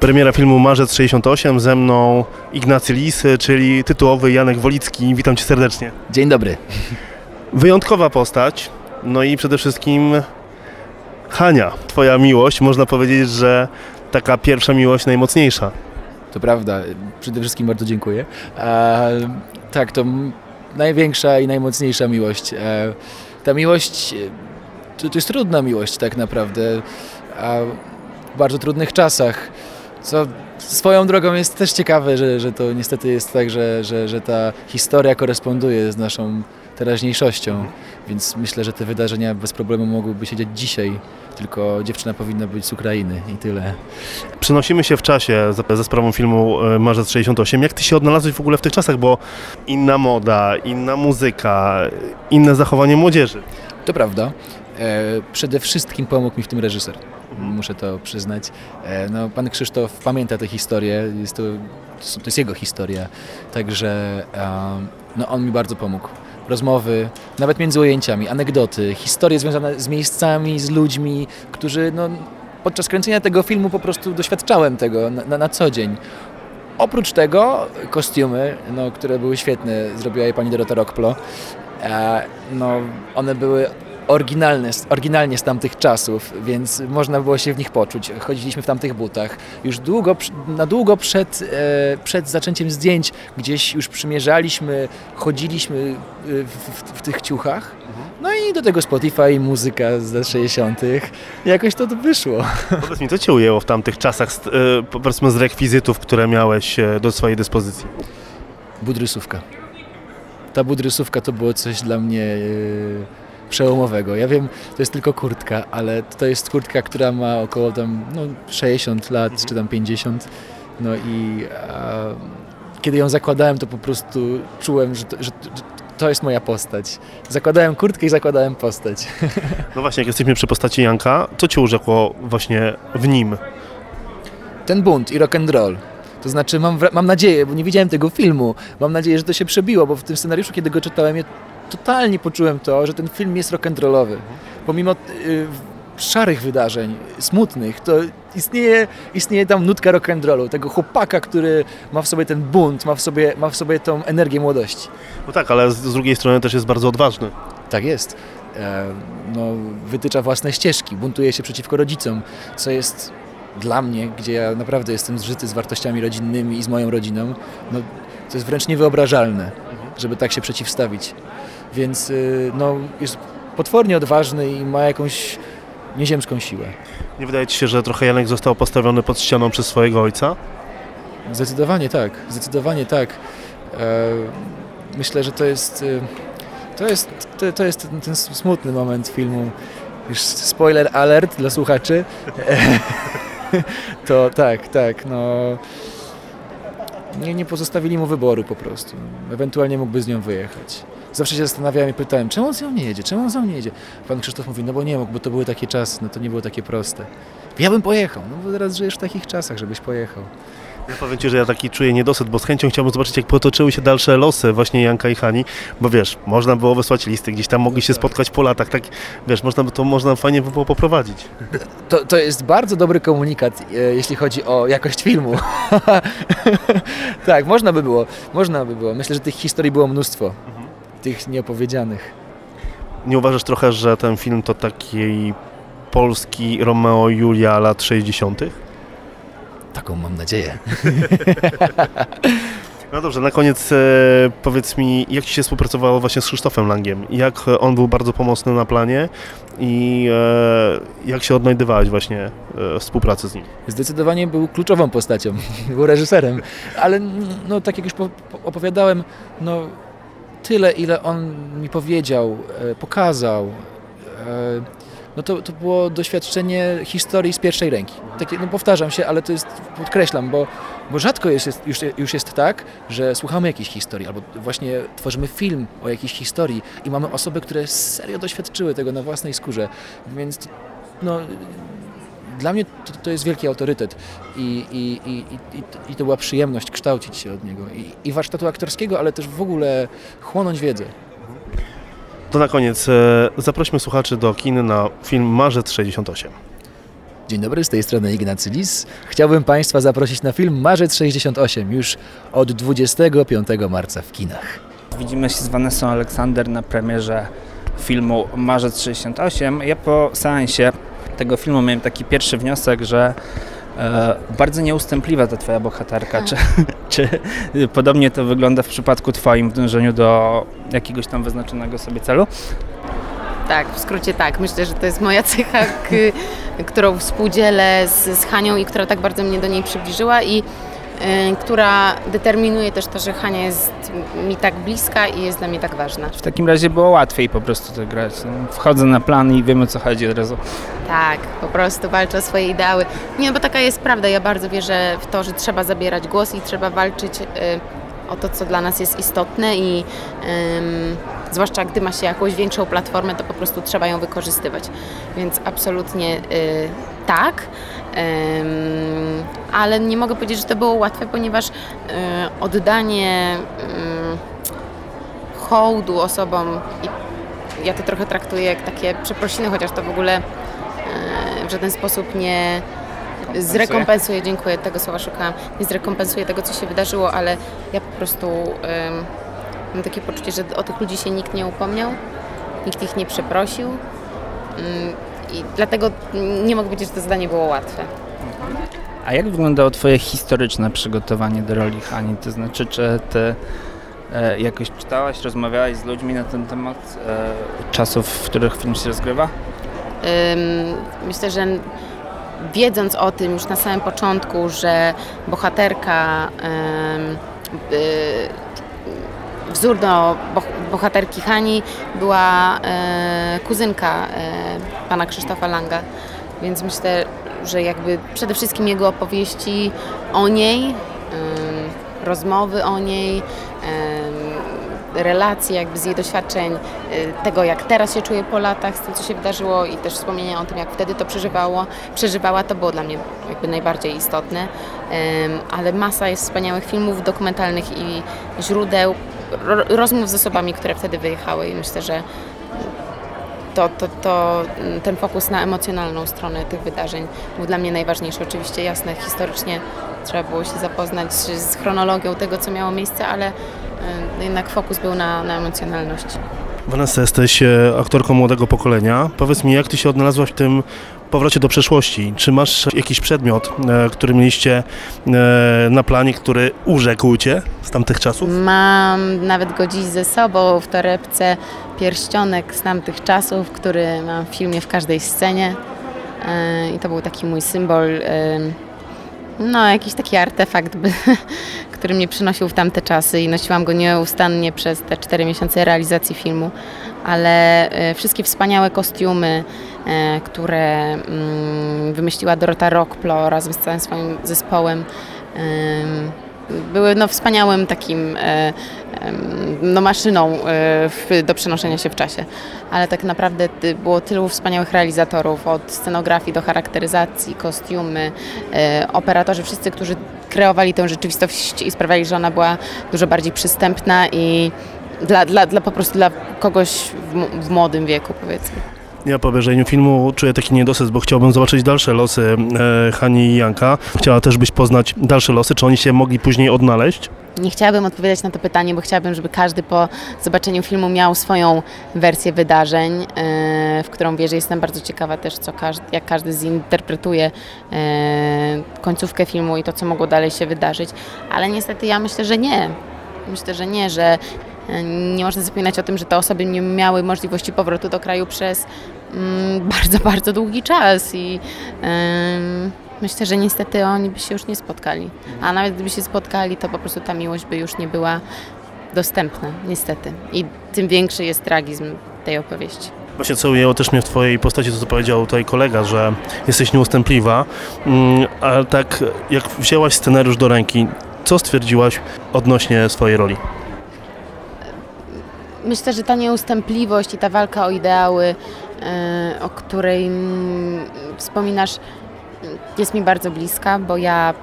Premiera filmu Marzec 68, ze mną Ignacy Lisy, czyli tytułowy Janek Wolicki. Witam Cię serdecznie. Dzień dobry. Wyjątkowa postać, no i przede wszystkim Hania, Twoja miłość. Można powiedzieć, że taka pierwsza miłość najmocniejsza. To prawda, przede wszystkim bardzo dziękuję. E, tak, to największa i najmocniejsza miłość. E, ta miłość e, to, to jest trudna miłość tak naprawdę, w bardzo trudnych czasach. Co swoją drogą jest też ciekawe, że, że to niestety jest tak, że, że, że ta historia koresponduje z naszą teraźniejszością, więc myślę, że te wydarzenia bez problemu mogłyby się dziać dzisiaj, tylko dziewczyna powinna być z Ukrainy i tyle. Przenosimy się w czasie za, za sprawą filmu e, Marzec 68. Jak Ty się odnalazłeś w ogóle w tych czasach, bo inna moda, inna muzyka, inne zachowanie młodzieży. To prawda. E, przede wszystkim pomógł mi w tym reżyser. Muszę to przyznać. E, no, pan Krzysztof pamięta tę historię, jest to, to jest jego historia, także no, on mi bardzo pomógł. Rozmowy, nawet między ujęciami, anegdoty, historie związane z miejscami, z ludźmi, którzy no, podczas kręcenia tego filmu po prostu doświadczałem tego na, na, na co dzień. Oprócz tego kostiumy, no, które były świetne, zrobiła je pani Dorota Rockplo. E, no, one były oryginalne, oryginalnie z tamtych czasów, więc można było się w nich poczuć. Chodziliśmy w tamtych butach. Już długo, na długo przed, e, przed zaczęciem zdjęć gdzieś już przymierzaliśmy, chodziliśmy e, w, w, w tych ciuchach. No i do tego Spotify, muzyka z lat 60. Jakoś to wyszło. Powiedz mi, co Cię ujęło w tamtych czasach, e, powiedzmy z rekwizytów, które miałeś do swojej dyspozycji? Budrysówka. Ta budrysówka to było coś dla mnie e, przełomowego. Ja wiem, to jest tylko kurtka, ale to jest kurtka, która ma około tam no, 60 lat, czy tam 50. No i a, kiedy ją zakładałem, to po prostu czułem, że to, że, to jest moja postać. Zakładałem kurtkę i zakładałem postać. No właśnie, jak jesteśmy przy postaci Janka, co Cię urzekło właśnie w nim? ten bunt i rock and roll. To znaczy mam, mam nadzieję, bo nie widziałem tego filmu, mam nadzieję, że to się przebiło, bo w tym scenariuszu, kiedy go czytałem, totalnie poczułem to, że ten film jest rock'n'rollowy. Pomimo y, szarych wydarzeń, smutnych, to istnieje, istnieje tam nutka rock'n'rollu, tego chłopaka, który ma w sobie ten bunt, ma w sobie, ma w sobie tą energię młodości. No tak, ale z, z drugiej strony też jest bardzo odważny. Tak jest. E, no, wytycza własne ścieżki, buntuje się przeciwko rodzicom, co jest dla mnie, gdzie ja naprawdę jestem zżyty z wartościami rodzinnymi i z moją rodziną, no, to jest wręcz niewyobrażalne, żeby tak się przeciwstawić. Więc y, no, jest potwornie odważny i ma jakąś nieziemską siłę. Nie wydaje Ci się, że trochę Janek został postawiony pod ścianą przez swojego ojca? Zdecydowanie tak, zdecydowanie tak. E, myślę, że to jest, e, to jest, to, jest ten, smutny moment filmu. Już spoiler alert dla słuchaczy. To tak, tak, no. Nie, nie pozostawili mu wyboru po prostu. Ewentualnie mógłby z nią wyjechać. Zawsze się zastanawiałem i pytałem, czemu on z nią nie jedzie, czemu on z nią nie jedzie? Pan Krzysztof mówi, no bo nie mógł, bo to były takie czasy, no to nie było takie proste. Ja bym pojechał, no bo teraz żyjesz w takich czasach, żebyś pojechał. Ja powiem Ci, że ja taki czuję niedosyt, bo z chęcią chciałbym zobaczyć, jak potoczyły się dalsze losy właśnie Janka i Hani, bo wiesz, można było wysłać listy, gdzieś tam mogli się spotkać po latach, tak, wiesz, można by to można fajnie by było poprowadzić. To, to jest bardzo dobry komunikat, e, jeśli chodzi o jakość filmu. tak, można by było, można by było. Myślę, że tych historii było mnóstwo, tych nieopowiedzianych. Nie uważasz trochę, że ten film to taki polski Romeo i Julia lat 60.? Taką mam nadzieję. No dobrze, na koniec e, powiedz mi, jak Ci się współpracowało właśnie z Krzysztofem Langiem? Jak on był bardzo pomocny na planie i e, jak się odnajdywałeś właśnie e, w współpracy z nim? Zdecydowanie był kluczową postacią, był reżyserem, ale no, tak jak już po, po opowiadałem, no, tyle ile on mi powiedział, e, pokazał, e, no to, to było doświadczenie historii z pierwszej ręki. Takie, no powtarzam się, ale to jest, podkreślam, bo, bo rzadko jest, jest, już, już jest tak, że słuchamy jakiejś historii, albo właśnie tworzymy film o jakiejś historii i mamy osoby, które serio doświadczyły tego na własnej skórze, więc no, dla mnie to, to jest wielki autorytet i, i, i, i, i to była przyjemność kształcić się od niego i, i warsztatu aktorskiego, ale też w ogóle chłonąć wiedzę. To na koniec e, zaprośmy słuchaczy do kin na film Marzec 68. Dzień dobry, z tej strony Ignacy Lis. Chciałbym Państwa zaprosić na film Marzec 68 już od 25 marca w kinach. Widzimy się z Vanessą Aleksander na premierze filmu Marzec 68. Ja po seansie tego filmu miałem taki pierwszy wniosek, że e, bardzo nieustępliwa ta twoja bohaterka. Czy, czy podobnie to wygląda w przypadku twoim w dążeniu do jakiegoś tam wyznaczonego sobie celu? Tak, w skrócie tak. Myślę, że to jest moja cecha, którą współdzielę z, z Hanią i która tak bardzo mnie do niej przybliżyła i która determinuje też to, że Hania jest mi tak bliska i jest dla mnie tak ważna. W takim razie było łatwiej po prostu to grać. No, wchodzę na plan i wiem o co chodzi od razu. Tak, po prostu walczę o swoje ideały. Nie, bo taka jest prawda. Ja bardzo wierzę w to, że trzeba zabierać głos i trzeba walczyć y, o to, co dla nas jest istotne i zwłaszcza gdy ma się jakąś większą platformę, to po prostu trzeba ją wykorzystywać. Więc absolutnie y, tak. Ale nie mogę powiedzieć, że to było łatwe, ponieważ y, oddanie y, hołdu osobom i ja to trochę traktuję jak takie przeprosiny, chociaż to w ogóle w żaden sposób nie zrekompensuje, dziękuję, tego słowa szukałam, nie zrekompensuje tego, co się wydarzyło, ale ja po prostu mam takie poczucie, że o tych ludzi się nikt nie upomniał, nikt ich nie przeprosił mm, i dlatego nie mogę powiedzieć, że to zadanie było łatwe. A jak wyglądało Twoje historyczne przygotowanie do roli Hani? To znaczy, czy Ty e, jakoś czytałaś, rozmawiałaś z ludźmi na ten temat e, czasów, w których film się rozgrywa? Myślę, że wiedząc o tym już na samym początku, że bohaterka, y, wzór do boh- bohaterki Hani była e, kuzynka e, pana Krzysztofa Langa, więc myślę, że jakby przede wszystkim jego opowieści o niej, rozmowy o niej, relacje jakby z jej doświadczeń, y, tego jak teraz się czuje po latach z tym, co się wydarzyło i też wspomnienia o tym, jak wtedy to przeżywało, przeżywała, to było dla mnie jakby najbardziej istotne. Ale masa jest wspaniałych filmów dokumentalnych i źródeł, rozmów z osobami, które wtedy wyjechały i myślę, że to, to, to mm, ten fokus na emocjonalną stronę tych wydarzeń był dla mnie najważniejszy. Oczywiście jasne, historycznie trzeba było się zapoznać z chronologią tego, co miało miejsce, ale y, jednak fokus był na, na. Vanessa, jesteś e, aktorką młodego pokolenia. Powiedz mi, jak ty się odnalazłaś w tym powrocie do przeszłości? Czy masz jakiś przedmiot, e, który mieliście e, na planie, który urzekł cię z tamtych czasów? Mam nawet go dziś ze sobą w torebce pierścionek z tamtych czasów, który mam w filmie w każdej scenie. I to był taki mój symbol, no jakiś taki artefakt, by, który mnie przynosił w tamte czasy i nosiłam go nieustannie przez te cztery miesiące realizacji filmu. Ale e, wszystkie wspaniałe kostiumy, e, które mm, wymyśliła Dorota Rockplo razem z całym swoim zespołem, em, były no, wspaniałym takim e, no, maszyną do przenoszenia się w czasie. Ale tak naprawdę było tylu wspaniałych realizatorów, od scenografii do charakteryzacji, kostiumy, operatorzy, wszyscy, którzy kreowali tę rzeczywistość i sprawiali, że ona była dużo bardziej przystępna i dla, dla, dla po prostu dla kogoś w, w młodym wieku powiedzmy. Ja po obejrzeniu filmu czuję taki niedosyt, bo chciałbym zobaczyć dalsze losy e, Hani i Janka. Chciała też byś poznać dalsze losy, czy oni się mogli później odnaleźć? Nie chciałabym odpowiadać na to pytanie, bo chciałabym, żeby każdy po zobaczeniu filmu miał swoją wersję wydarzeń, e, w którą wierzę. Jestem bardzo ciekawa też, co każdy, jak każdy zinterpretuje e, końcówkę filmu i to, co mogło dalej się wydarzyć. Ale niestety ja myślę, że nie. Myślę, że nie, że e, nie można zapominać o tym, że te osoby nie miały możliwości powrotu do kraju przez mm, bardzo, bardzo długi czas i myślę, że niestety oni by się już nie spotkali. A nawet gdyby się spotkali, to po prostu ta miłość by już nie była dostępna, niestety. I tym większy jest tragizm tej opowieści. Właśnie co ujęło też mnie w twojej postaci, to co powiedział tutaj kolega, że jesteś nieustępliwa, mm, ale tak jak wzięłaś scenariusz do ręki, co stwierdziłaś odnośnie swojej roli? Myślę, że ta nieustępliwość i ta walka o ideały, e, o której mm, wspominasz, jest mi bardzo bliska, bo ja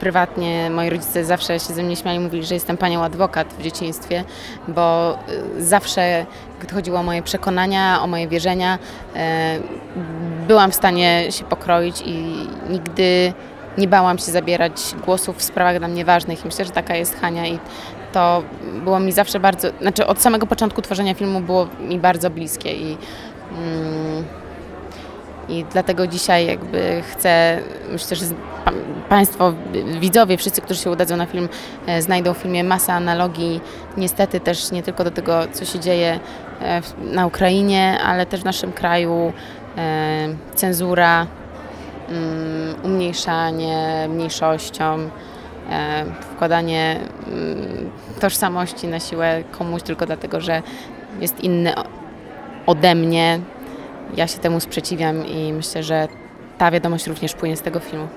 prywatnie moi rodzice zawsze się ze mnie śmiali, mówili, że jestem panią adwokat w dzieciństwie, bo y, zawsze, gdy chodziło o moje przekonania, o moje wierzenia, e, byłam w stanie się pokroić i nigdy nie bałam się zabierać głosów w sprawach dla mnie ważnych. Myślę, że taka jest Hania i to było mi zawsze bardzo, znaczy od samego początku tworzenia filmu było mi bardzo bliskie i mm, i dlatego dzisiaj jakby chcę, myślę, że Państwo, widzowie, wszyscy, którzy się udadzą na film, e, znajdą w filmie masę analogii, niestety też nie tylko do tego, co się dzieje e, na Ukrainie, ale też w naszym kraju, e, cenzura, mm, umniejszanie mniejszościom, wkładanie mm, tożsamości na siłę komuś tylko dlatego, że jest inny ode mnie. Ja się temu sprzeciwiam i myślę, że ta wiadomość również płynie z tego filmu.